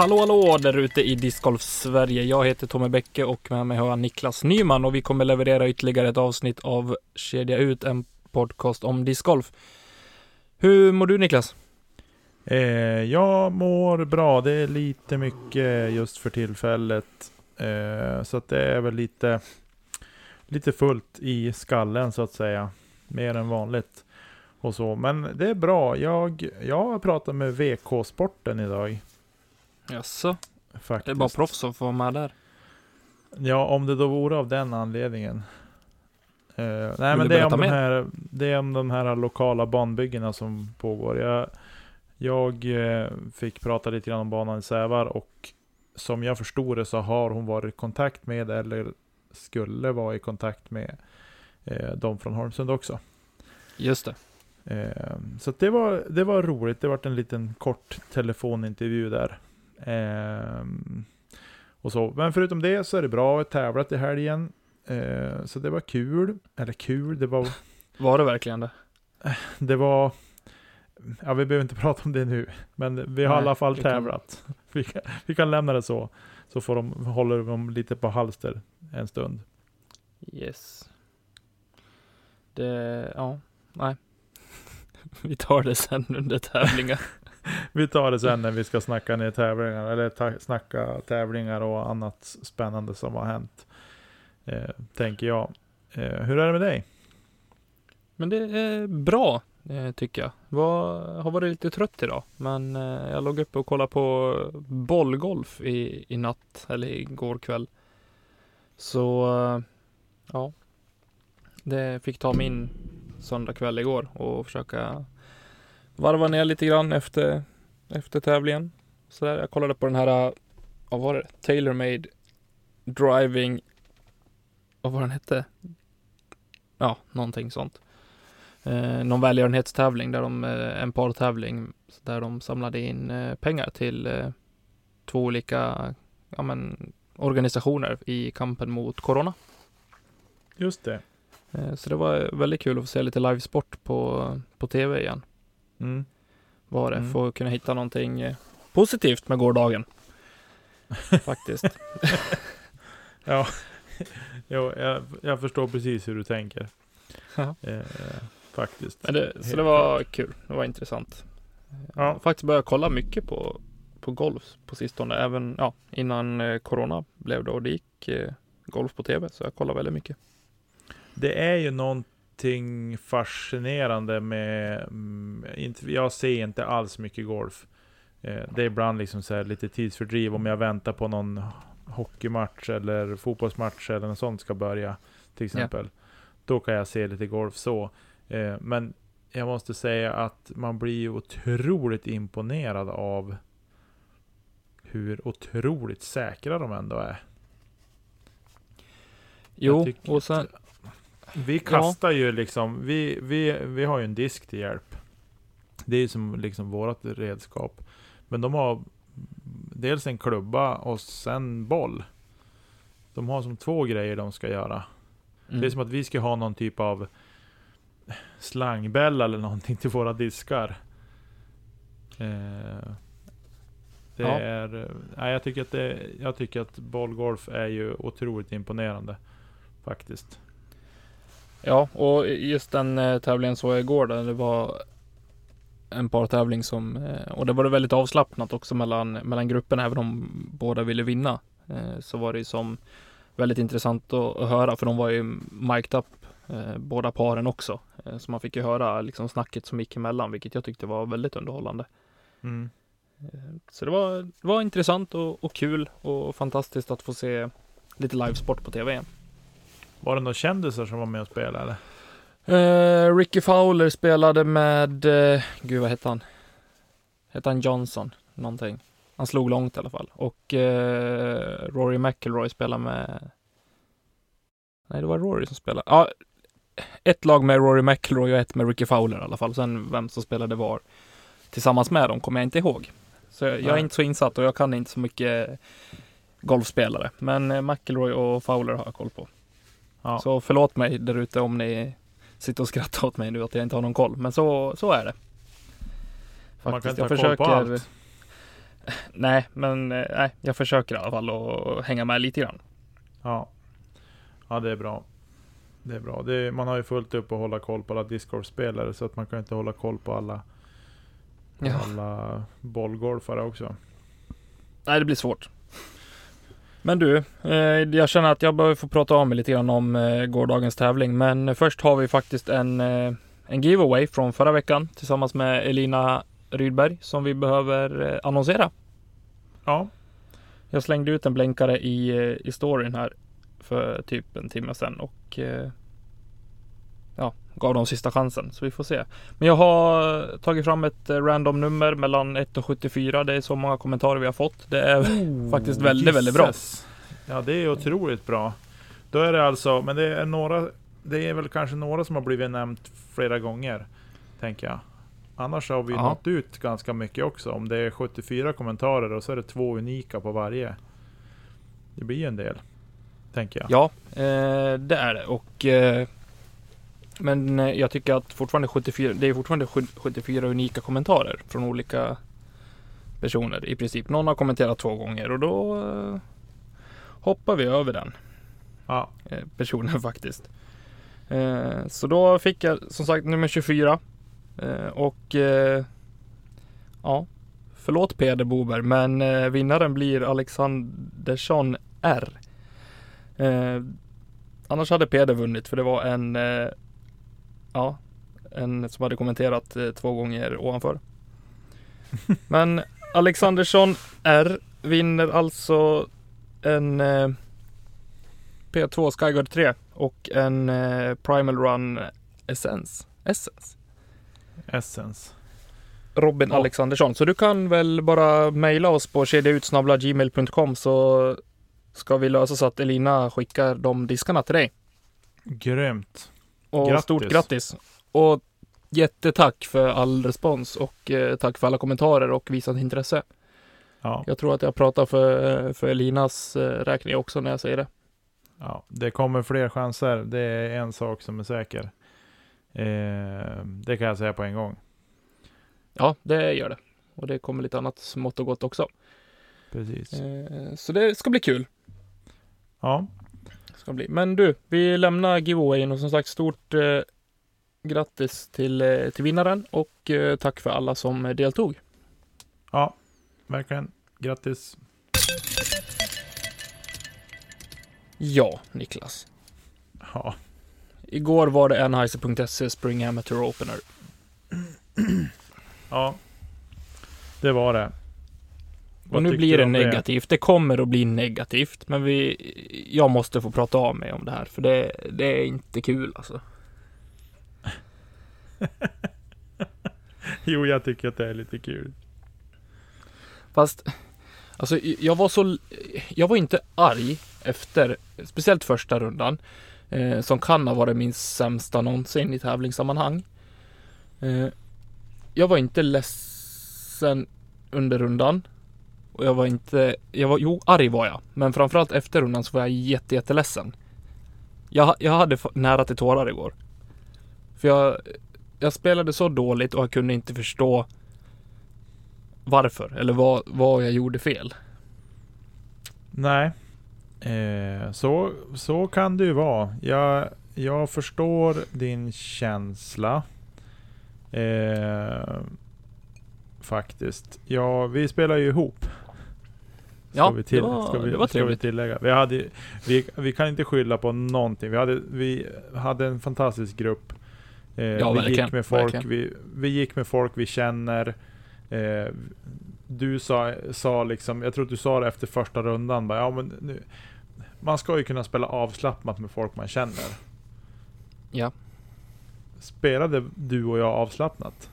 Hallå hallå där ute i Discgolf Sverige. Jag heter Tommy Bäcke och med mig har jag Niklas Nyman och vi kommer leverera ytterligare ett avsnitt av Kedja ut, en podcast om discgolf. Hur mår du Niklas? Eh, jag mår bra. Det är lite mycket just för tillfället. Eh, så att det är väl lite, lite fullt i skallen så att säga. Mer än vanligt. Och så. Men det är bra. Jag, jag har pratat med VK-sporten idag. Jaså? Faktiskt. Det är bara proffs som får vara med där. Ja, om det då vore av den anledningen. Eh, nej, Vill men det är, om de här, det är om de här lokala banbyggena som pågår. Jag, jag eh, fick prata lite grann om banan i Sävar och som jag förstod det så har hon varit i kontakt med, eller skulle vara i kontakt med, eh, de från Holmsund också. Just det. Så det, var, det var roligt. Det var en liten kort telefonintervju där. Eh, och så. Men förutom det så är det bra. Jag har tävlat i helgen. Eh, så det var kul. Eller kul, det var... Var det verkligen det? Det var... Ja, vi behöver inte prata om det nu. Men vi har Nej, i alla fall vi kan- tävlat. Vi kan, vi kan lämna det så. Så får de, håller de lite på halster en stund. Yes. Det, ja, nej. Vi tar det sen under tävlingar. Vi tar det sen när vi ska snacka ner tävlingar, eller ta, snacka tävlingar och annat spännande som har hänt. Eh, tänker jag. Eh, hur är det med dig? Men det är bra, eh, tycker jag. Var, har varit lite trött idag, men eh, jag låg uppe och kollade på bollgolf i, i natt, eller igår kväll. Så, eh, ja. Det fick ta min söndag kväll igår och försöka varva ner lite grann efter, efter tävlingen. Så där, jag kollade på den här, eh, vad var det? Tailor-made driving, vad var den hette? Ja, någonting sånt eh, någon välgörenhetstävling där de, eh, en partävling där de samlade in eh, pengar till eh, två olika ja, men, organisationer i kampen mot corona. Just det. Eh, så det var väldigt kul att få se lite livesport på, på tv igen. Mm. Var det, Mm. få kunna hitta någonting eh, positivt med gårdagen. Faktiskt. Ja, jo, jag, jag förstår precis hur du tänker. Eh, faktiskt. Det, så det var kul, det var intressant. Jag har faktiskt börjat kolla mycket på, på golf på sistone, även ja, innan eh, corona blev det och det gick eh, golf på tv, så jag kollar väldigt mycket. Det är ju någonting fascinerande med, mm, inte, jag ser inte alls mycket golf. Eh, det är ibland liksom så lite tidsfördriv om jag väntar på någon hockeymatch eller fotbollsmatch eller något sånt ska börja. Till exempel. Då kan jag se lite golf så. Eh, men jag måste säga att man blir otroligt imponerad av hur otroligt säkra de ändå är. Jo, och sen, Vi kastar ju liksom, vi, vi, vi har ju en disk till hjälp. Det är ju som liksom vårat redskap. Men de har dels en klubba och sen boll. De har som två grejer de ska göra. Det är mm, som att vi ska ha någon typ av slangbälla eller någonting till våra diskar. Eh, det Ja. är, nej, jag, tycker att det, jag tycker att bollgolf är ju otroligt imponerande. Faktiskt. Ja, och just den eh, tävlingen såg jag igår där det var en partävling som, eh, och det var det väldigt avslappnat också mellan, mellan grupperna, även om båda ville vinna. Eh, så var det ju som väldigt intressant att, höra, för de var ju mic'd up båda paren också. Så man fick ju höra liksom snacket som gick emellan, vilket jag tyckte var väldigt underhållande. Mm. Så det var, det var intressant och, och kul och fantastiskt att få se lite livesport på tv igen. Var det några kändisar som var med och spelade? Eller? Eh, Ricky Fowler spelade med, eh, gud vad hette han? Hette han Johnson? Någonting. Han slog långt i alla fall. Och eh, Rory McIlroy spelade med, nej det var Rory som spelade. Ja, ett lag med Rory McIlroy och ett med Ricky Fowler i alla fall. Sen vem som spelade var tillsammans med dem kommer jag inte ihåg. Så jag, jag är inte så insatt och jag kan inte så mycket golfspelare. Men McIlroy och Fowler har jag koll på. Ja. Så förlåt mig där ute om ni sitter och skrattar åt mig nu att jag inte har någon koll. Men så, så är det. Man kan Faktiskt. inte Jag ha koll på försöker... allt. nej, men eh, nej, jag försöker i alla fall att hänga med lite grann. Ja. Ja, det är bra. Det är bra. Det är, man har ju fullt upp att hålla koll på alla Discord-spelare, så att man kan inte hålla koll på alla, Ja. alla bollgolfare också. Nej, det blir svårt. Men du, eh, jag känner att jag behöver få prata om mig lite grann om eh, gårdagens tävling. Men först har vi faktiskt en, eh, en giveaway från förra veckan tillsammans med Elina Rydberg som vi behöver eh, annonsera. Ja, Jag slängde ut en blänkare i, i storyn här för typ en timme sedan och ja, gav dem sista chansen. Så vi får se. Men jag har tagit fram ett eh, random nummer mellan 1 och 74. Det är så många kommentarer vi har fått. Det är faktiskt väldigt, väldigt bra. Ja, det är otroligt bra. Då är det alltså, men det är några, det är väl kanske några som har blivit nämnt flera gånger, tänker jag. Annars har vi Ja. nått ut ganska mycket också. Om det är 74 kommentarer och så är det två unika på varje. Det blir ju en del, tänker jag. Ja, eh, det är det. Och, eh, men eh, jag tycker att fortfarande 74, det är fortfarande sju- 74 unika kommentarer från olika personer i princip. Någon har kommenterat två gånger och då eh, hoppar vi över den Ja, eh, personen faktiskt. Så då fick jag som sagt nummer 24. Eh, och ja, förlåt Peder Bober, men vinnaren blir Alexandersson R. Annars hade Peder vunnit för det var en, ja, en som hade kommenterat eh, två gånger ovanför. men Alexandersson R vinner alltså en eh, P2 Skyguard 3 och en eh, Primal Run Essence. Essence. Essence. Robin Ja. Alexandersson. Så du kan väl bara mejla oss på kedjautsnabla.gmail.com så ska vi lösa så att Elina skickar de diskarna till dig. Grymt. Och Grattis. stort grattis! Och jättetack för all respons och eh, tack för alla kommentarer och visat intresse. Ja, Jag tror att jag pratar för, för Elinas eh, räkning också när jag säger det. ja, det kommer fler chanser. Det är en sak som är säker. Eh, det kan jag säga på en gång. Ja, det gör det. Och det kommer lite annat smått och gott också. Precis. Eh, så det ska bli kul. Ja, Ska bli. Men du, vi lämnar giveawayen och som sagt stort eh, grattis till, eh, till vinnaren och eh, tack för alla som deltog. ja, verkligen. Grattis. Ja, Niklas. Ja, Igår var det Anheuser.se Spring Amateur Opener. ja. Det var det. Och nu blir det negativt. Det kommer att bli negativt. Men vi, jag måste få prata av mig om det här. För det, det är inte kul alltså. Jo, jag tycker att det är lite kul. Fast, alltså jag var så, jag var inte arg efter, speciellt första rundan, eh, som kan ha varit min sämsta någonsin i tävlingssammanhang. Eh, jag var inte ledsen under rundan. Och jag var inte, jag var, jo arg var jag, men framförallt efter rundan så var jag jätte, jätteledsen. Jag, jag hade nära till tårar igår. För jag, jag spelade så dåligt och jag kunde inte förstå varför eller vad, vad jag gjorde fel. Nej. Eh, så, så kan det ju vara. Jag, jag förstår din känsla. Eh, faktiskt. Ja, vi spelar ju ihop. Ja, vi till, det var- ska vi, det var ska vi tillägga. Vi, hade, vi, vi kan inte skylla på någonting. Vi hade, vi hade en fantastisk grupp. Eh, Ja, vi verkligen, gick med folk vi, vi gick med folk vi känner. Eh, du sa, sa liksom, jag tror att du sa det efter första rundan, bara, ja men nu, man ska ju kunna spela avslappnat med folk man känner. Ja. Spelade du och jag avslappnat?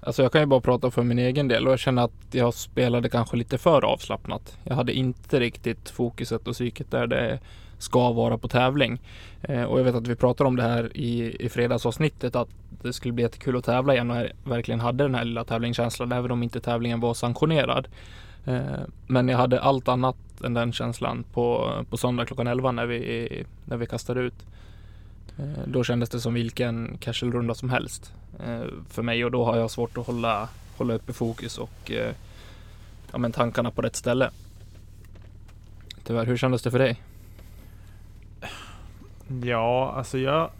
Alltså jag kan ju bara prata för min egen del och jag känner att jag spelade kanske lite för avslappnat. Jag hade inte riktigt fokuset och psyket där det ska vara på tävling. Eh, och jag vet att vi pratade om det här i, i fredagsavsnittet att det skulle bli jättekul att tävla igen och jag verkligen hade den här lilla tävlingskänslan även om inte tävlingen var sanktionerad. Eh, men jag hade allt annat än den känslan på, på söndag klockan 11 när vi, när vi kastade ut. Eh, då kändes det som vilken casual-runda som helst eh, för mig och då har jag svårt att hålla, hålla uppe fokus och eh, ja, men tankarna på rätt ställe. Tyvärr, hur kändes det för dig? Ja, alltså jag...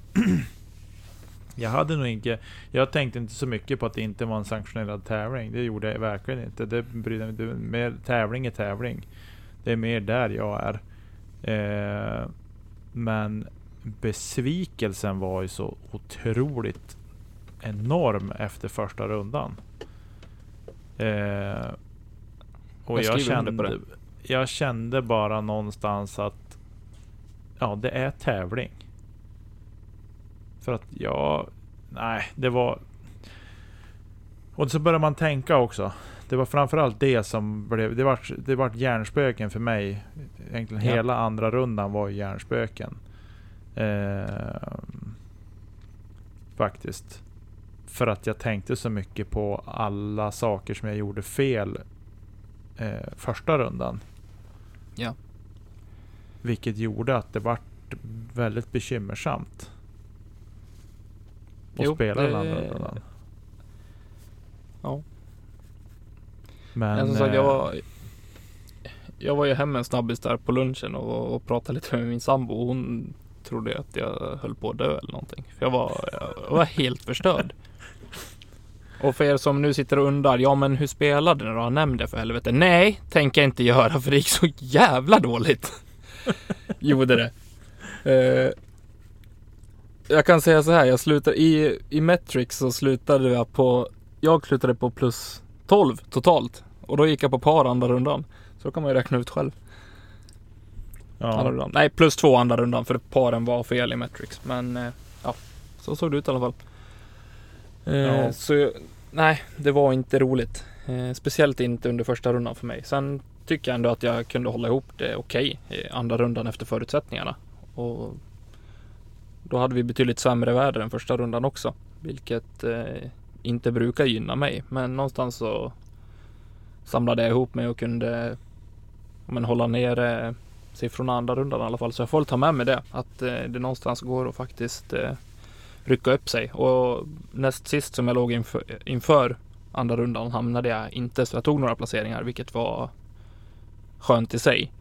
jag hade nog inte... Jag tänkte inte så mycket på att det inte var en sanktionerad tävling. Det gjorde jag verkligen inte. Det brydde mig mer Tävling är tävling. Det är mer där jag är. Eh, men besvikelsen var ju så otroligt enorm efter första rundan. Eh, och Jag jag, kände, jag kände bara någonstans att ja, det är tävling. För att jag, nej, det var... Och så började man tänka också. Det var framförallt det som blev, det vart det var hjärnspöken för mig. Egentligen Ja. hela andra rundan var hjärnspöken. Eh, faktiskt. För att jag tänkte så mycket på alla saker som jag gjorde fel eh, första rundan. Ja. Vilket gjorde att det vart väldigt bekymmersamt. Att Jo, spela det- den andra rundan. Ja. Men... Men som sagt, jag eh, var, jag var ju hemma en snabbis där på lunchen och, och pratade lite med min sambo. Hon trodde jag att jag höll på att dö eller någonting. För jag var, jag var helt förstörd. Och för er som nu sitter och undrar, ja men hur spelade ni då? Nämn det för helvete. Nej, tänker jag inte göra för det gick så jävla dåligt. Gjorde det. Eh, jag kan säga så här, jag slutade i, i Metrics så slutade jag på, jag slutade på plus 12 totalt. Och då gick jag på par andra rundan. Så då kan man ju räkna ut själv. Andra ja, rundan. Nej, plus två andra rundan för paren var fel i Metrics. Men eh, ja, så såg det ut i alla fall. Eh, Ja. Så nej, det var inte roligt. Eh, speciellt inte under första rundan för mig. Sen tycker jag ändå att jag kunde hålla ihop det okej i andra rundan efter förutsättningarna. Och då hade vi betydligt sämre väder än första rundan också. Vilket inte brukar gynna mig. Men någonstans så samlade jag ihop mig och kunde men, hålla nere siffrorna andra rundan i alla fall. Så jag får ta med mig det. Att eh, det någonstans går att faktiskt eh, rycka upp sig. Och näst sist som jag låg inför, inför andra rundan hamnade jag inte. Så jag tog några placeringar vilket var skönt i sig.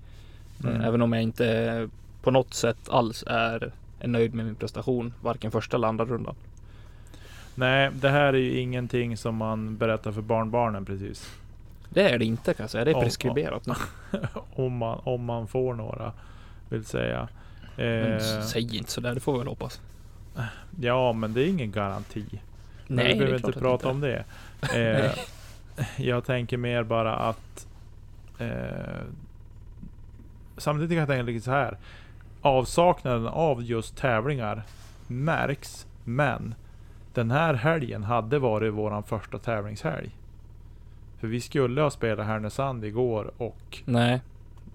Mm. Eh, Även om jag inte på något sätt alls är, är nöjd med min prestation. Varken första eller andra rundan. Nej, det här är ju ingenting som man berättar för barnbarnen precis. Det är det inte kan jag säga. Det är preskriberat nu. om, man, om man får några, vill säga. Men Eh, säg inte sådär, det får vi väl hoppas. ja, men det är ingen garanti. Men Nej, vi behöver inte prata inte. om det. Eh, jag tänker mer bara att... Eh, samtidigt kan jag tänka lite så här. Avsaknaden av just tävlingar märks, men den här helgen hade varit våran första tävlingshelg. För vi skulle ha spelat Härnösand igår och... Nej,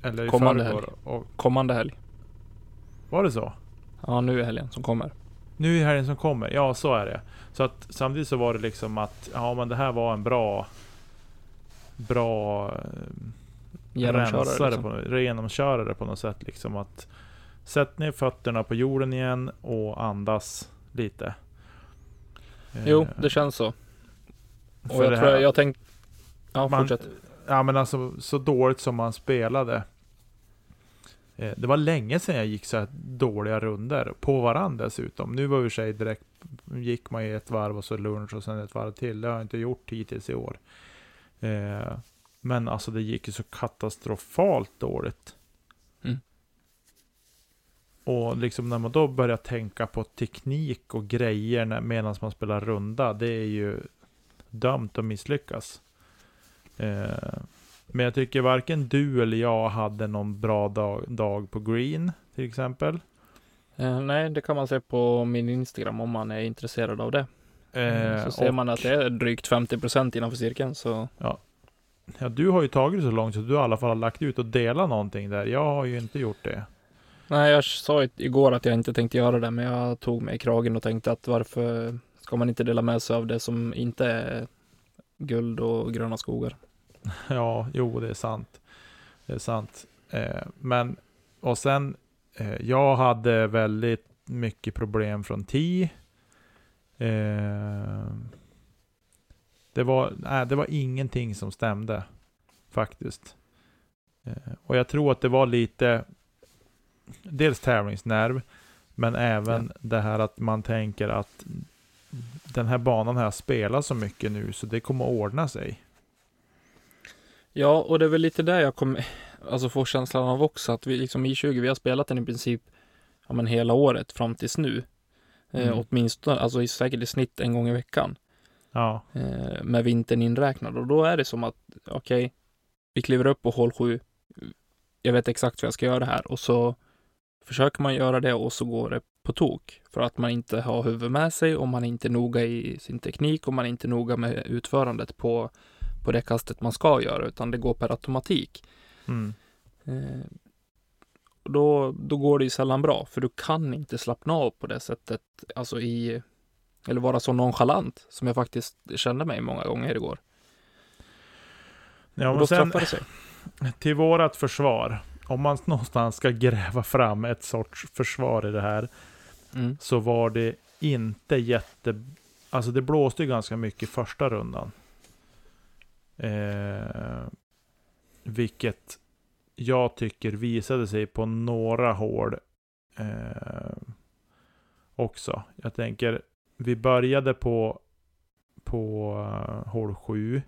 Eller i Kommande förrgår. Och, kommande helg. var det så? Ja, nu är helgen som kommer. Nu är helgen som kommer, ja så är det. Så att samtidigt så var det liksom att, ja men det här var en bra... Bra... eh, Genomkörare rensare liksom. på, genomkörare på något sätt liksom att Sätt ner fötterna på jorden igen och andas lite. Jo, Eh, det känns så. Och jag tror jag, jag tänkt... Ja, man, fortsätt. Ja men alltså så dåligt som man spelade. Eh, Det var länge sedan jag gick så här dåliga runder på varandra dessutom. Nu var det i och sig direkt, gick man ju ett varv och så lunch och sen ett varv till. Det har jag inte gjort hittills i år. Eh, Men alltså det gick ju så katastrofalt dåligt. Mm. Och liksom när man då börjar tänka på teknik och grejer medan man spelar runda, det är ju dömt att misslyckas. Eh, men jag tycker varken du eller jag hade någon bra dag, dag på green, till exempel. Eh, nej, det kan man se på min Instagram om man är intresserad av det. Eh, så ser och- man att det är drygt 50% innanför cirkeln. Så Ja, du har ju tagit det så långt så du i alla fall har lagt ut och delat någonting där. Jag har ju inte gjort det. Nej, jag sa igår att jag inte tänkte göra det, men jag tog mig i kragen och tänkte att varför ska man inte dela med sig av det som inte är guld och gröna skogar? Ja, jo, det är sant. Det är sant. Eh, men, och sen, eh, jag hade väldigt mycket problem från TI. Eh, det var, nej, det var ingenting som stämde. Faktiskt. Eh, och jag tror att det var lite, dels tävlingsnerv, men även det här att man tänker att den här banan har jag spelat så mycket nu, så det kommer att ordna sig. Ja, och det är väl lite där jag kommer, alltså får känslan av också att vi liksom i 20, vi har spelat den i princip ja, men hela året fram tills nu. Eh, Mm. åtminstone, alltså i, säkert i snitt en gång i veckan. Ja, Eh, med vintern inräknad. Och då är det som att, okej, vi kliver upp på hål 7. Jag vet exakt hur jag ska göra det här. Och så försöker man göra det och så går det på tok. För att man inte har huvudet med sig och man är inte noga i sin teknik och man är inte noga med utförandet på, på det kastet man ska göra. Utan det går per automatik. mm. Eh, och då, då går det ju sällan bra, för du kan inte slappna av på det sättet, alltså i, eller vara så nonchalant som jag faktiskt kände mig många gånger igår. ja och men då sen det sig. till vårat försvar, om man någonstans ska gräva fram ett sorts försvar i det här, Mm. så var det inte jätte... Alltså det blåste ju ganska mycket första rundan. Eh, vilket jag tycker visade sig på några hål eh, också. Jag tänker, vi började på, på uh, hål 7.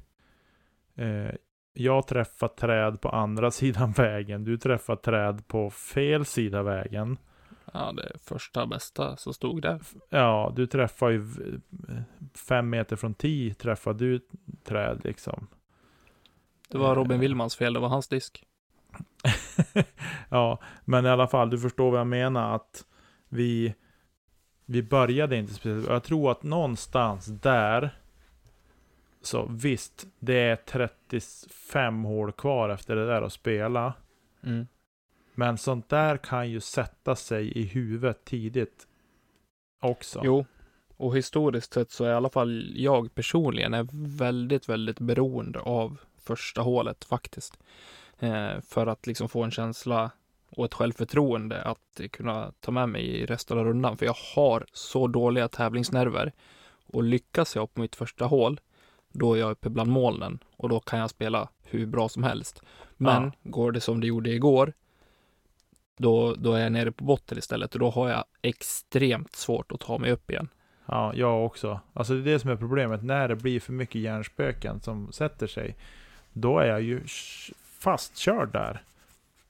Eh, jag träffade träd på andra sidan vägen. Du träffade träd på fel sida vägen. Ja, det första bästa som stod där. Ja, du träffar ju fem meter från tee träffar du träd liksom. Det var Robin Eh. Willmans fel, det var hans disk. ja, men i alla fall, du förstår vad jag menar att vi, vi började inte speciellt. Jag tror att någonstans där, så visst, det är 35 hål kvar efter det där att spela. Mm. Men sånt där kan ju sätta sig i huvudet tidigt också. Jo, och historiskt sett så är i alla fall jag personligen är väldigt, väldigt beroende av första hålet faktiskt. Eh, för att liksom få en känsla och ett självförtroende att kunna ta med mig i resten av rundan. För jag har så dåliga tävlingsnerver. Och lyckas jag på mitt första hål, då är jag uppe bland molnen och då kan jag spela hur bra som helst. Men Ja. går det som det gjorde igår, då, då är jag nere på botten istället och då har jag extremt svårt att ta mig upp igen. Ja, jag också. Alltså det är det som är problemet. När det blir för mycket hjärnspöken som sätter sig, då är jag ju fastkörd där.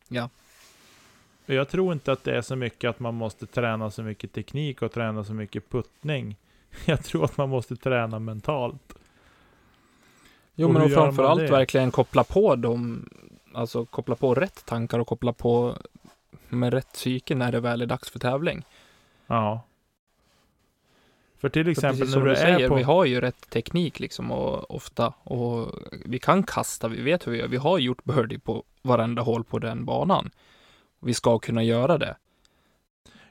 Ja. Och Jag tror inte att det är så mycket att man måste träna så mycket teknik och träna så mycket puttning. Jag tror att man måste träna mentalt. Jo, Och men och gör man framför allt det? verkligen koppla på dem, alltså koppla på rätt tankar och koppla på med rätt psyke när det väl är dags för tävling. Ja. För till exempel när du du är säger, på... vi har ju rätt teknik liksom och ofta och vi kan kasta, vi vet hur vi gör. Vi har gjort birdie på varenda hål på den banan. Vi ska kunna göra det,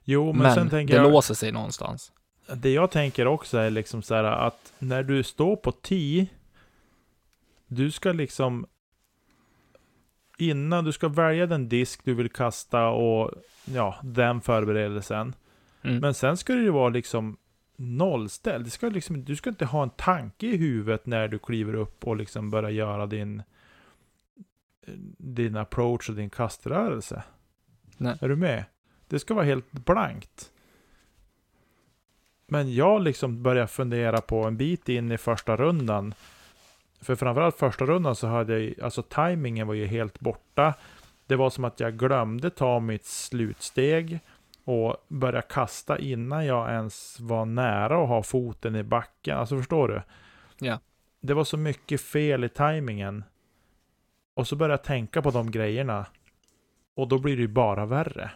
Jo, men, men, det jag... låser sig någonstans. Det jag tänker också är liksom så här att när du står på 10 Du ska liksom Innan du ska välja den disk du vill kasta och ja, den förberedelsen. Mm. Men sen ska det ju vara liksom nollställd. Det ska liksom, du ska inte ha en tanke i huvudet när du kliver upp och liksom börjar göra din din approach och din kaströrelse. Nej. Är du med? Det ska vara helt blankt. Men jag liksom börjar fundera på en bit in i första rundan. För framförallt första rundan så hade jag, alltså tajmingen var ju helt borta. Det var som att jag glömde ta mitt slutsteg och börja kasta innan jag ens var nära att ha foten i backen. Alltså förstår du? Ja. Det var så mycket fel i tajmingen. Och så började jag tänka på de grejerna. Och då blir det ju bara värre.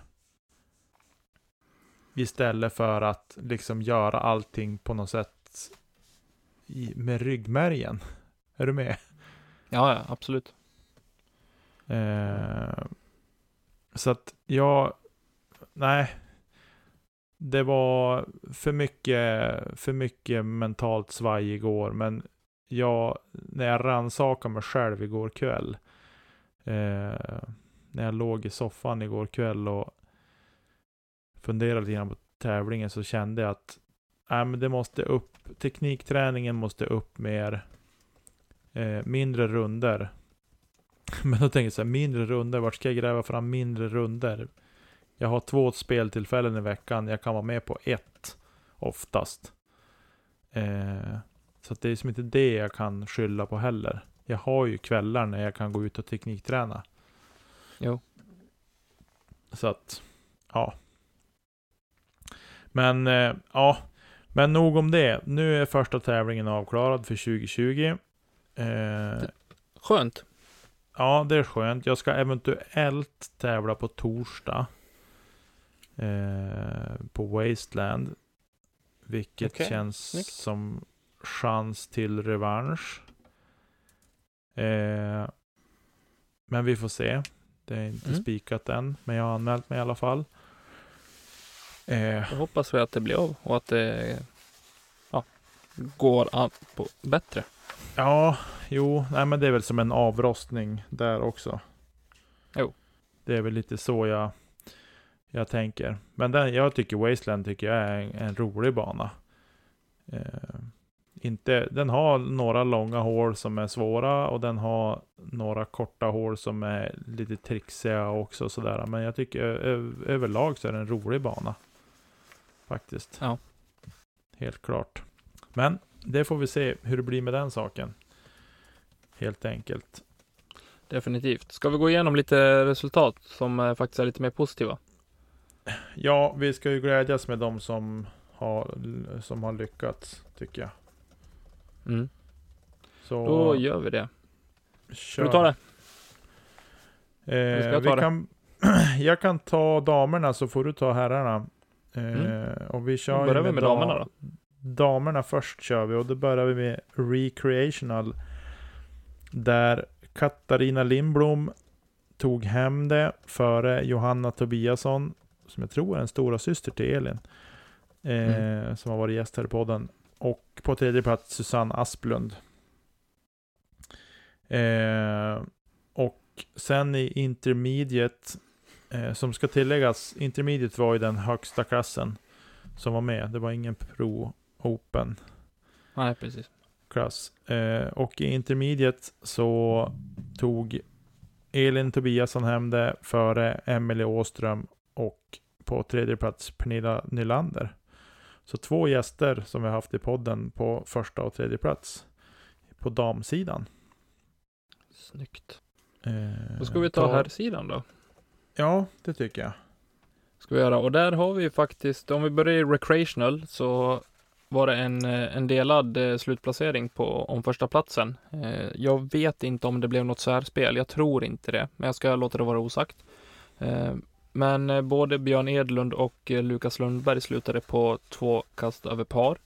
Istället för att liksom göra allting på något sätt i, med ryggmärgen. Är du med? Ja, ja, absolut. Eh, så att jag, nej. Det var för mycket, för mycket mentalt svaj igår, men jag, när jag rannsakade mig själv igår kväll, eh, när jag låg i soffan igår kväll och funderade lite grann på tävlingen så kände jag att äh, men det måste upp, teknikträningen måste upp mer, eh, mindre runder Men då tänkte jag så här, mindre runder, vart ska jag gräva fram mindre runder? Jag har två speltillfällen i veckan, jag kan vara med på ett oftast. Eh, så det är som inte det jag kan skylla på heller. Jag har ju kvällar när jag kan gå ut och teknikträna. Jo. Så att, ja. Men, eh, ja. Men nog om det. Nu är första tävlingen avklarad för 2020. Eh, Skönt. ja, det är skönt. Jag ska eventuellt tävla på torsdag. Eh, på Wasteland. Vilket Okej, känns snyggt. som chans till revansch. Eh, men vi får se. Det är inte Mm. spikat än, men jag har anmält mig i alla fall. Eh, Då hoppas vi att det blir av och att det ja, går an på bättre. ja, jo, nej men det är väl som en avrostning där också. Jo. Det är väl lite så jag, jag tänker. Men den, jag tycker Wasteland tycker jag är en, en rolig bana. Eh, inte, den har några långa hål som är svåra och den har några korta hål som är lite trixiga också sådär. Men jag tycker ö- överlag så är det en rolig bana. Faktiskt. Ja. Helt klart. Men det får vi se hur det blir med den saken. Helt enkelt. Definitivt. Ska vi gå igenom lite resultat som eh, faktiskt är lite mer positiva? Ja, vi ska ju glädjas med de som har, som har lyckats, tycker jag. Mm. Så Då gör vi det. Ska du ta det? Eh, ska jag vi ta det? kan, jag kan ta damerna så får du ta herrarna. Eh, Mm. Och vi Då kör ju börjar vi med dam- damerna då. Damerna först kör vi och då börjar vi med Recreational. Där Katarina Lindblom tog hem det före Johanna Tobiasson, som jag tror är en stora syster till Elin. Eh, Mm. Som har varit gäst här i podden. Och på tredje plats Susanne Asplund. Eh, och sen i Intermediate, eh, som ska tilläggas, Intermediate var ju den högsta klassen som var med. Det var ingen Pro Open Nej, precis. klass. Eh, och i Intermediate så tog Elin Tobiasson hem det före Emelie Åström och på tredje plats Pernilla Nylander. Så två gäster som vi har haft i podden på första och tredje plats på damsidan. Snyggt. Eh, Då ska vi ta här sidan då. Ja, det tycker jag. Ska vi göra. Och där har vi faktiskt, om vi börjar i recreational så var det en, eh, en delad eh, slutplacering på, om första platsen. Eh, Jag vet inte om det blev något särspel. Jag tror inte det, men jag ska låta det vara osagt. Men eh, både Björn Edlund och eh, Lukas Lundberg slutade på två kast över par.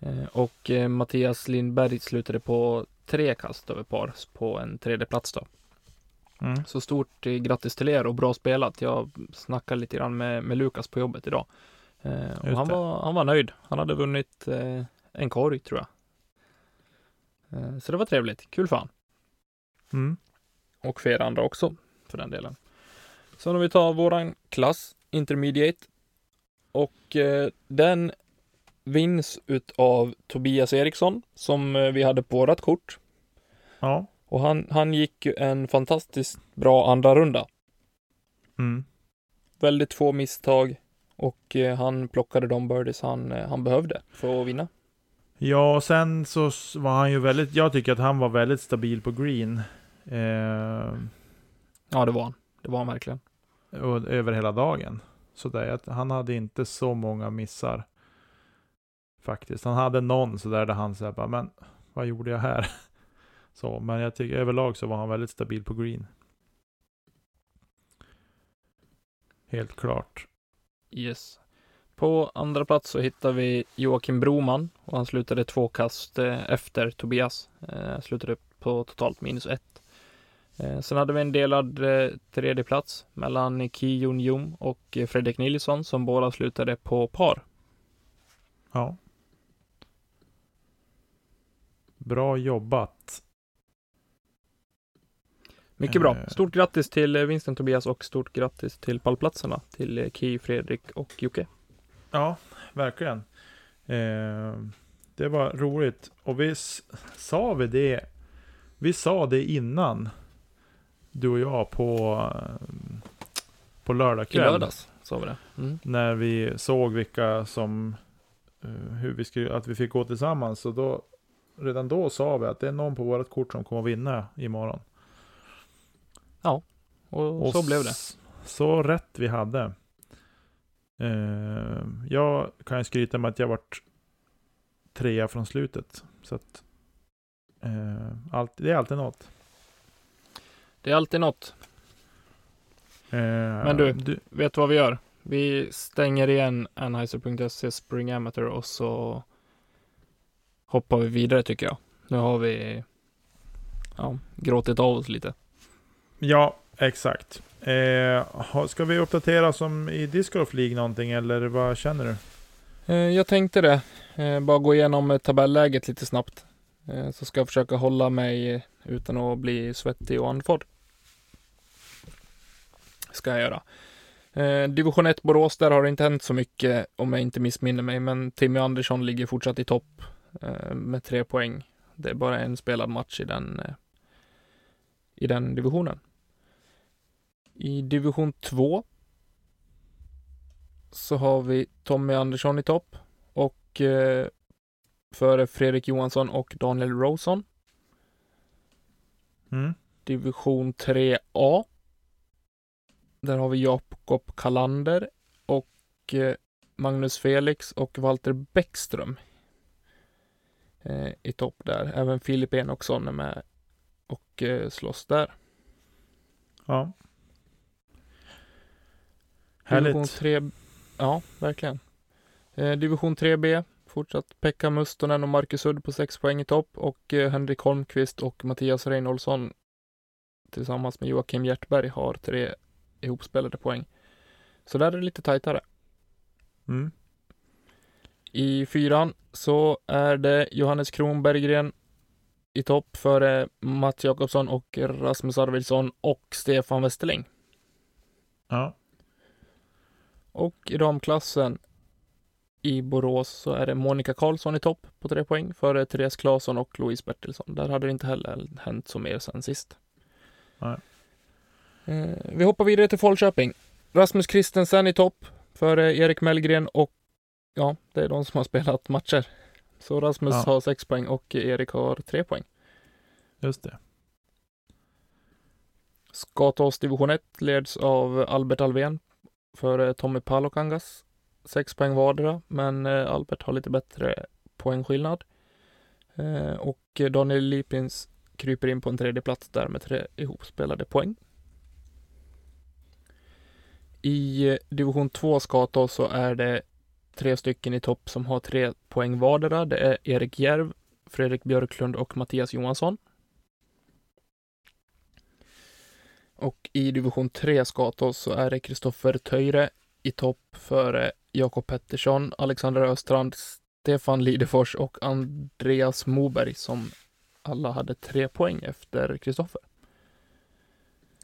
Eh, Och Mattias Lindberg slutade på tre kast över par på en tredje plats då. Mm. Så stort grattis till er och bra spelat. Jag snackade lite grann med, med Lukas på jobbet idag. Eh, och han var, han var nöjd. Han hade vunnit eh, en korg tror jag. Eh, så det var trevligt. Kul för han. Mm. Och för er andra också, för den delen. Sen om vi tar våran klass, Intermediate. Och eh, den vinns utav Tobias Eriksson, som eh, vi hade på vårat kort. Ja. Och han, han gick ju en fantastiskt bra andra runda. Mm. Väldigt få misstag och eh, han plockade de birdies han, eh, han behövde för att vinna. Ja, och sen så var han ju väldigt, jag tycker att han var väldigt stabil på green. Eh, Ja, det var han. Det var han verkligen och, över hela dagen. Så där, han hade inte så många missar. Faktiskt. Han hade någon sådär där han såhär bara, men vad gjorde jag här? Så, men jag tycker överlag så var han väldigt stabil på green. Helt klart. Yes. På andra plats så hittar vi Joakim Broman och han slutade två kast eh, efter Tobias. Eh, slutade på totalt minus ett. Eh, sen hade vi en delad eh, tredje plats mellan Ki Jun Jung och Fredrik Nilsson som båda slutade på par. Ja. Bra jobbat. Mycket bra. Eh. Stort grattis till vinsten Tobias och stort grattis till pallplatserna till Ki, Fredrik och Jocke. Ja, verkligen. Eh, det var roligt. Och vi sa vi det Vi sa det innan. Du och jag på, på lördag I kväll. lördags sa vi det. Mm. När vi såg vilka som, eh, hur vi skulle, att vi fick gå tillsammans. Så då, redan då sa vi att det är någon på vårt kort som kommer att vinna imorgon. Och, Och så blev det. Så rätt vi hade. Eh, jag kan skryta med att jag vart trea från slutet. Så att, eh, allt, det är alltid något. Det är alltid något. Eh, Men du- Vet du vad vi gör? Vi stänger igen Anheuser.se Spring Amateur och så hoppar vi vidare tycker jag. Nu har vi ja, gråtit av oss lite. Ja, exakt. Eh, ska vi uppdatera som i Disc Golf League någonting eller vad känner du? Eh, Jag tänkte det. Eh, Bara gå igenom tabelläget lite snabbt. Eh, så ska jag försöka hålla mig utan att bli svettig och andfådd. Ska jag göra. Eh, division 1 Borås, där har det inte hänt så mycket om jag inte missminner mig, men Timmy Andersson ligger fortsatt i topp eh, med tre poäng. Det är bara en spelad match i den, i den divisionen. I division 2 så har vi Tommy Andersson i topp och före Fredrik Johansson och Daniel Rosen. Mm? Division 3A. Där har vi Jakob Kalander och eh, Magnus Felix och Walter Bäckström eh, i topp där. Även Filip Enoksson är med och eh, slåss där. Ja. Division Härligt. 3, ja, verkligen. Division 3B, fortsatt Pekka Mustonen och Marcus Udd på 6 poäng i topp och eh, Henrik Holmqvist och Mattias Reinholdsson tillsammans med Joakim Hjertberg har tre ihopspelade poäng. Så där är det lite tajtare. Mm. I fyran så är det Johannes Kronberggren i topp före Mats Jakobsson och Rasmus Arvidsson och Stefan Westerling. Ja. Och i damklassen i Borås så är det Monica Karlsson i topp på tre poäng före Therese Claesson och Louise Bertilsson. Där hade det inte heller hänt så mer sen sist. Nej. Eh, vi hoppar vidare till Falköping. Rasmus Christensen i topp före Erik Mellgren och ja, det är de som har spelat matcher. Så Rasmus Ja. har sex poäng och Erik har tre poäng. Just det. Skatås division 1 leds av Albert Alvén före Tommy Palokangas. Sex poäng vardera, men eh, Albert har lite bättre poängskillnad. Eh, Och Daniel Lipins kryper in på en tredje plats där med tre ihopspelade poäng. I eh, division 2 Skata så är det tre stycken i topp som har tre poäng vardera. Det är Erik Järv, Fredrik Björklund och Mattias Johansson. Och i division 3 Skatås så är det Kristoffer Töjre i topp före Jakob Pettersson, Alexander Östrand, Stefan Lidefors och Andreas Moberg som alla hade tre poäng efter Kristoffer.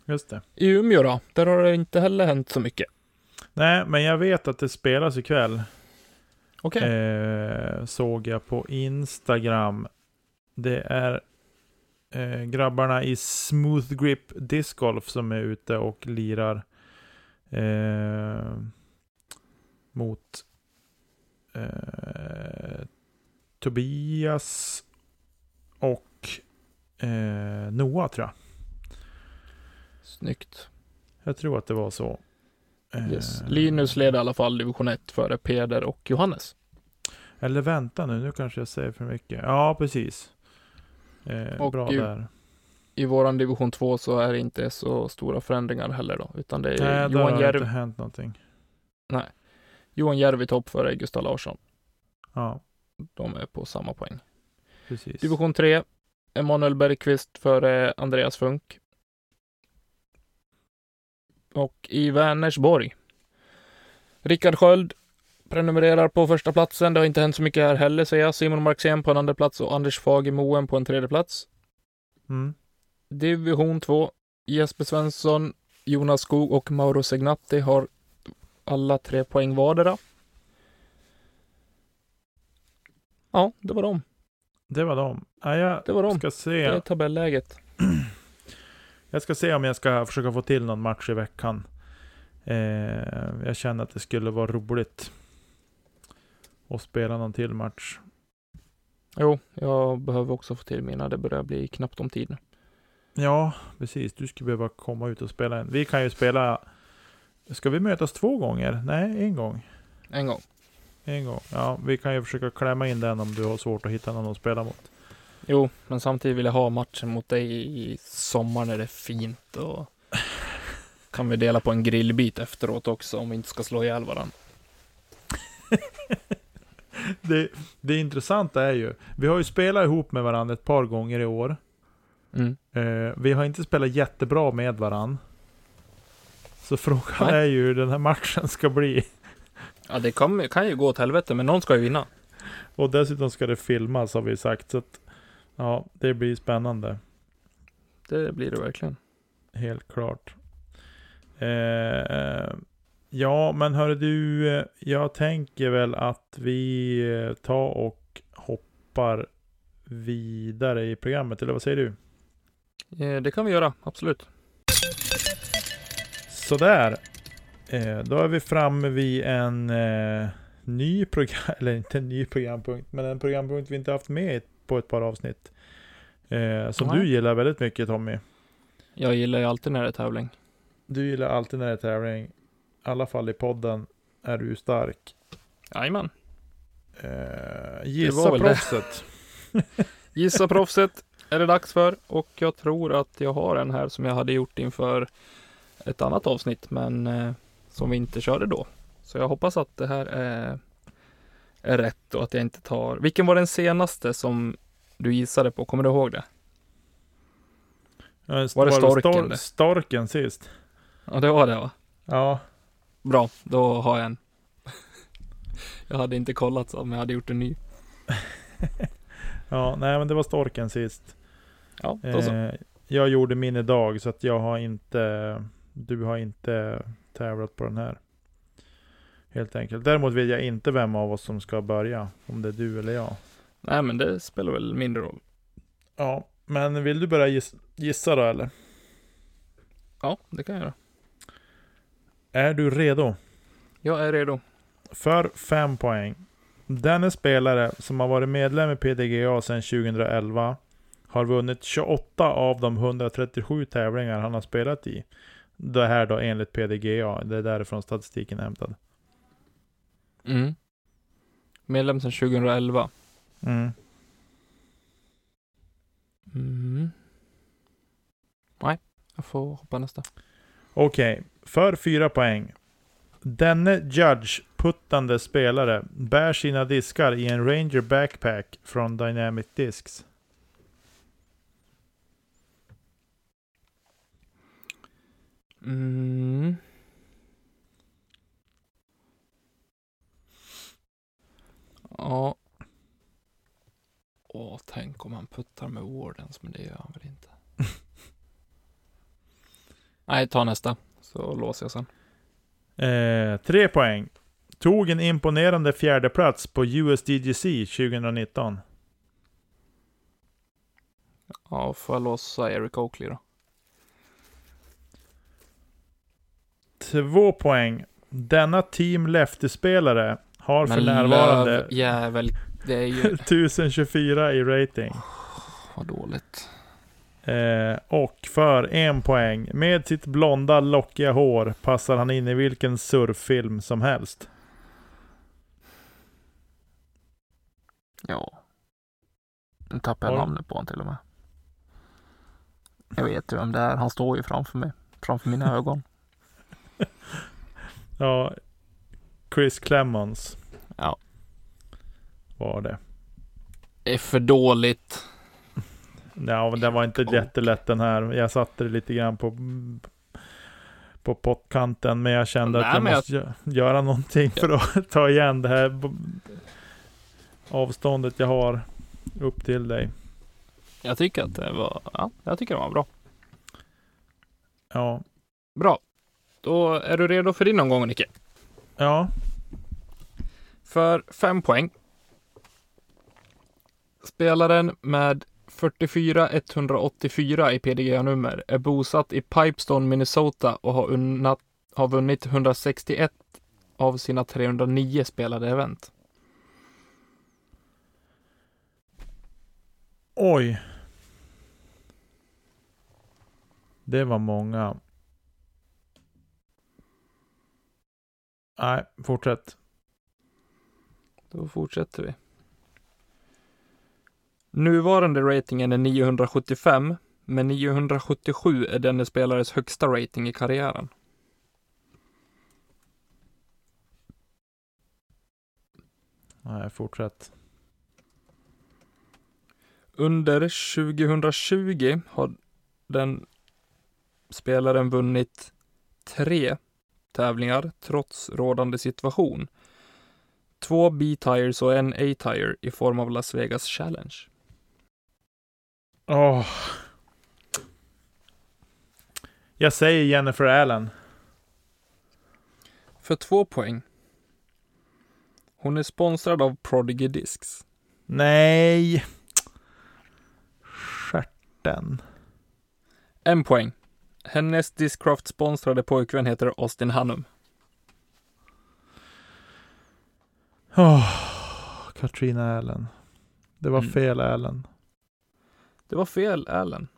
Just det. I Umeå då? Där har det inte heller hänt så mycket. Nej, men jag vet att det spelas ikväll. Okej. Eh, såg jag på Instagram. Det är eh, grabbarna i Smooth Grip Disc Golf som är ute och lirar eh, mot eh, Tobias och eh, Noah tror jag. Snyggt. Jag tror att det var så. Eh, Yes. Linus leder i alla fall division 1 före Peder och Johannes. Eller vänta nu, nu kanske jag säger för mycket. Ja, precis. Eh, bra ju- där. I våran division 2 så är det inte så stora förändringar heller då, utan det är Nej, Johan det inte hänt någonting. Johan Järv i topp före Gustav Larsson. Ja, De är på samma poäng. precis. Division 3, Emanuel Bergqvist före Andreas Funk. Och i Vänersborg, Rickard Sköld prenumererar på första platsen. Det har inte hänt så mycket här heller säger jag. Simon Marxén på en andra plats och Anders Fagermoen på en tredje plats. Mm. Division 2, Jesper Svensson, Jonas Skog och Mauro Segnatti har alla tre poäng vardera. Ja, det var dem. Det var dem. Ja, jag Det var dem. ska Det se. är tabelläget. Jag ska se om jag ska försöka få till någon match i veckan. Eh, jag känner att det skulle vara roligt. att spela någon till match. Jo, jag behöver också få till mina. Det börjar bli knappt om tid nu. Ja, precis. Du skulle behöva komma ut och spela en. Vi kan ju spela... Ska vi mötas två gånger? Nej, en gång. En gång. En gång. Ja, vi kan ju försöka klämma in den om du har svårt att hitta någon att spela mot. Jo, men samtidigt vill jag ha matchen mot dig i sommar när det är fint och kan vi dela på en grillbit efteråt också om vi inte ska slå ihjäl varandra. Det, det intressanta är ju, vi har ju spelat ihop med varandra ett par gånger i år. Mm. Eh, vi har inte spelat jättebra med varandra. Så frågan Nej. är ju hur den här matchen ska bli. Ja, det kan, kan ju gå åt helvete, men någon ska ju vinna. Och dessutom ska det filmas har vi sagt. Så att, ja, det blir spännande. Det blir det verkligen. Helt klart. Eh, ja, men hör du, eh, jag tänker väl att vi eh, tar och hoppar vidare i programmet, eller vad säger du? Eh, Det kan vi göra, absolut. Sådär. Eh, då är vi framme vid en eh, ny program, eller inte en ny programpunkt, men en programpunkt vi inte haft med på ett par avsnitt. Som Nej. du gillar väldigt mycket Tommy. Jag gillar ju alltid när det är tävling. Du gillar alltid när det är tävling. I alla fall i podden är du stark. Jajamän. Eh, gissa proffset. Gissa proffset är det dags för och jag tror att jag har en här som jag hade gjort inför ett annat avsnitt men eh, som vi inte körde då. Så jag hoppas att det här är, är rätt och att jag inte tar. Vilken var den senaste som du gissade på? Kommer du ihåg det? Eh, Var det storken stor- storken sist? Ja, det var det va? Ja. Bra, då har jag en. jag hade inte kollat så, men jag hade gjort en ny. ja, nej men det var storken sist. Ja, då så. Eh, jag gjorde min idag så att jag har inte, du har inte tävlat på den här. Helt enkelt. Däremot vet jag inte vem av oss som ska börja. Om det är du eller jag. Nej, men det spelar väl mindre roll. Ja, men vill du börja giss, gissa då eller? Ja, det kan jag göra. Är du redo? Jag är redo. För fem poäng. Denne spelare som har varit medlem i PDGA sedan 2011 har vunnit 28 av de 137 tävlingar han har spelat i. Det här då enligt PDGA. Det är därifrån statistiken är hämtad. Mm. Medlem sedan 2011. Mm. Mm. Nej, jag får hoppa nästa. Okej, för fyra poäng. Denne Judge-puttande spelare bär sina diskar i en Ranger Backpack från Dynamic Discs. Mm. Ja. Åh, tänk om han puttar med Wardens, men det gör han väl inte. Nej, ta nästa, så låser jag sen. Eh, tre poäng. Tog en imponerande fjärde plats på USDGC 2019. Ja, får jag låsa Eric Oakley då? Två poäng. Denna Team Lefty-spelare har för närvarande jävel, det är ju... 1024 i rating. Vad dåligt. Eh, och för en poäng. Med sitt blonda lockiga hår passar han in i vilken surffilm som helst. Ja. Nu tappar jag namnet på honom till och med. Jag vet ju vem det är. Han står ju framför mig. Framför mina ögon. Ja, Chris Clemons Ja. var det. Det är för dåligt. Ja, men den var inte jättelätt den här. Jag satte det lite grann på på pottkanten, men jag kände Nej, att jag jag- måste gö- göra någonting för att ta igen det här avståndet jag har upp till dig. Jag tycker att det var, ja, jag tycker det var bra. Ja, Bra. Då är du redo för din omgång, Nicke. ja, För fem poäng. Spelaren med 44 184 i PDGA-nummer är bosatt i Pipestone, Minnesota och har, unnat, har vunnit 161 av sina 309 spelade event. Oj. Det var många. Nej, fortsätt. Då fortsätter vi. Nuvarande ratingen är 975, men 977 är denne spelares högsta rating i karriären. Nej, fortsätt. Under 2020 har den spelaren vunnit tre tävlingar trots rådande situation. Två B-tires och en A-tire i form av Las Vegas Challenge. Åh. Jag säger Jennifer Allen. För två poäng. Hon är sponsrad av Prodigy Discs. Nej. Stjärten. En poäng. Hennes Discraft-sponsrade pojkvän heter Austin Hannum. Åh, Katrina Allen. Det var Mm. fel Allen. Det var fel, Allen.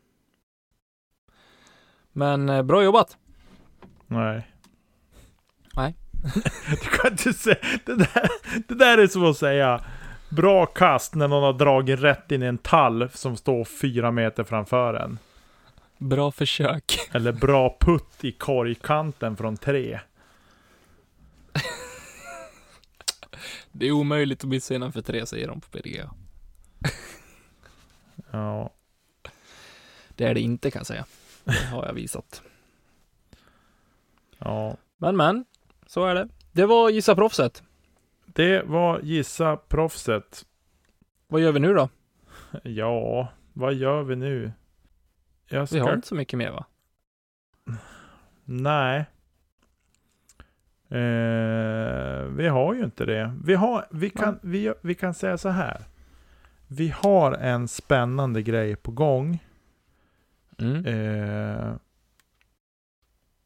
Men eh, bra jobbat! Nej. Nej. du kan inte säga... Det där, det där är som att säga bra kast när någon har dragit rätt in i en tall som står fyra meter framför en. Bra försök. Eller bra putt i korgkanten från tre. Det är omöjligt att missa innanför tre, säger de på PDGA. Ja. Det är det inte kan jag säga. Det har jag visat. ja. Men men, så är det. Det var Gissa Proffset. Det var Gissa Proffset. Vad gör vi nu då? Ja, vad gör vi nu? Jag Vi ska... har inte så mycket mer va? Nej. Eh, vi har ju inte det. Vi, har, vi, kan, vi, vi kan säga så här. Vi har en spännande grej på gång. Mm. Eh,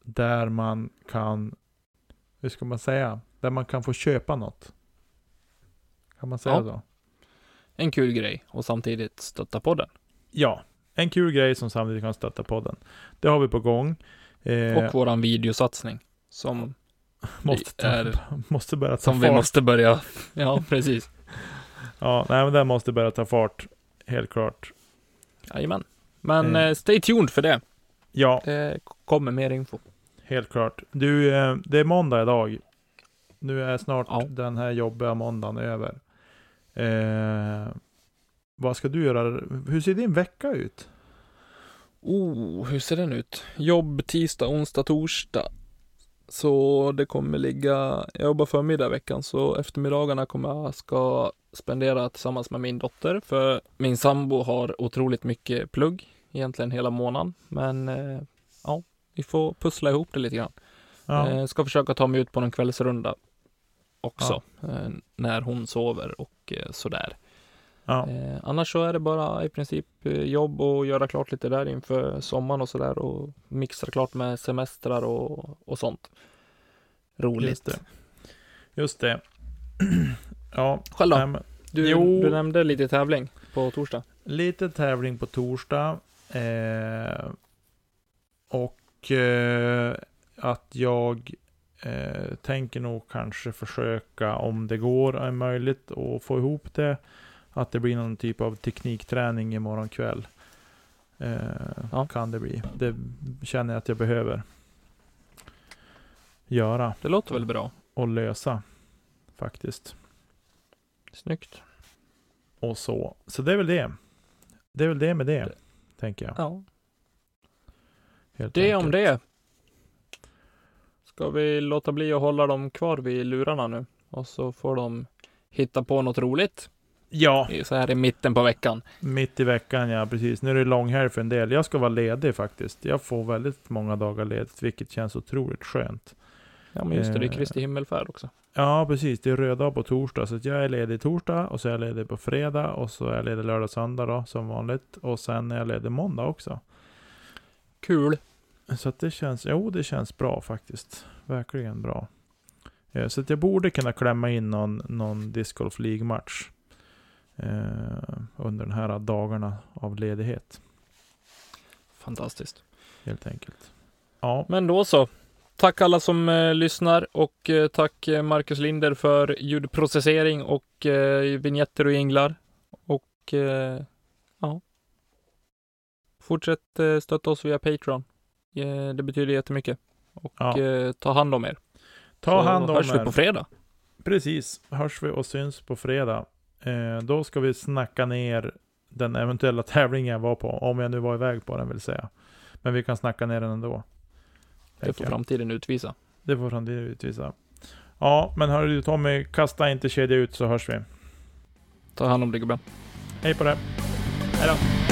där man kan, hur ska man säga? Där man kan få köpa något. Kan man säga Ja. så? En kul grej och samtidigt stötta podden. Ja, en kul grej som samtidigt kan stötta podden. Det har vi på gång. Eh, Och våran videosatsning. Som, måste, är- måste börja ta som vi fart. måste börja. Ja, precis. Ja, nej men den måste börja ta fart. Helt klart. Jajamän. Men Eh. eh, stay tuned för det. Ja, Det kommer mer info. helt klart. Du, eh, det är måndag idag. Nu är snart Ja. den här jobbiga måndagen över. Eh, vad ska du göra? Hur ser din vecka ut? Oh, hur ser den ut? Jobb tisdag, onsdag, torsdag. Så det kommer ligga, jag jobbar förmiddag veckan så eftermiddagarna kommer jag ska spendera tillsammans med min dotter för min sambo har otroligt mycket plugg egentligen hela månaden. Men eh, ja, vi får pussla ihop det lite grann. Ja, Eh, ska försöka ta mig ut på någon kvällsrunda också eh, när hon sover och sådär. Ja, Eh, annars så är det bara i princip eh, jobb och göra klart lite där inför sommaren och sådär och mixa klart med semestrar och, och sånt. Roligt. just det. Just det. ja, Själv då? men Du, Jo. du nämnde lite tävling på torsdag. lite tävling på torsdag. Eh, och eh, att jag eh, tänker nog kanske försöka, om det går, är möjligt, att få ihop det. Att det blir någon typ av teknikträning imorgon kväll. Eh, Ja. Kan det bli. Det känner jag att jag behöver göra Det låter väl bra? och lösa. Faktiskt. Snyggt. Och så. Så det är väl det. Det är väl det med det. Det- Tänker jag. Ja, helt det om enkelt. det. Ska vi låta bli att hålla dem kvar vid lurarna nu? Och så får de hitta på något roligt Ja, så här i mitten på veckan. mitt i veckan ja, precis. Nu är det långhelg för en del. Jag ska vara ledig faktiskt. Jag får väldigt många dagar ledigt, vilket känns otroligt skönt. Ja men just det, det är Eh. Kristi himmelfärd också. Ja, precis. Det är röd dag på torsdag, så jag är ledig torsdag och så är jag ledig på fredag och så är jag ledig lördag söndag då, som vanligt. Och sen är jag ledig måndag också. Kul. Så att det känns, jo det känns bra faktiskt. Verkligen bra. Eh, Så att jag borde kunna klämma in någon, någon Disc Golf League-match. Eh, under den här dagarna av ledighet, Fantastiskt. helt enkelt. Ja, Men då så. Tack alla som eh, lyssnar och eh, tack eh, Marcus Linder för ljudprocessering och eh, vignetter och jinglar. Och eh, ja. Fortsätt eh, stötta oss via Patreon. Eh, det betyder jättemycket. Och Ja. ta hand om er. ta Så hand om hörs vi er. på fredag. Precis, hörs vi och syns på fredag. Eh, då ska vi snacka ner den eventuella tävlingen jag var på, om jag nu var iväg på den vill säga. Men vi kan snacka ner den ändå. Det får jag. framtiden utvisa. Det får framtiden utvisa. Ja, men hörru du Tommy, kasta inte kedja ut så hörs vi. Ta hand om dig gubben. Hej på det. Hej då.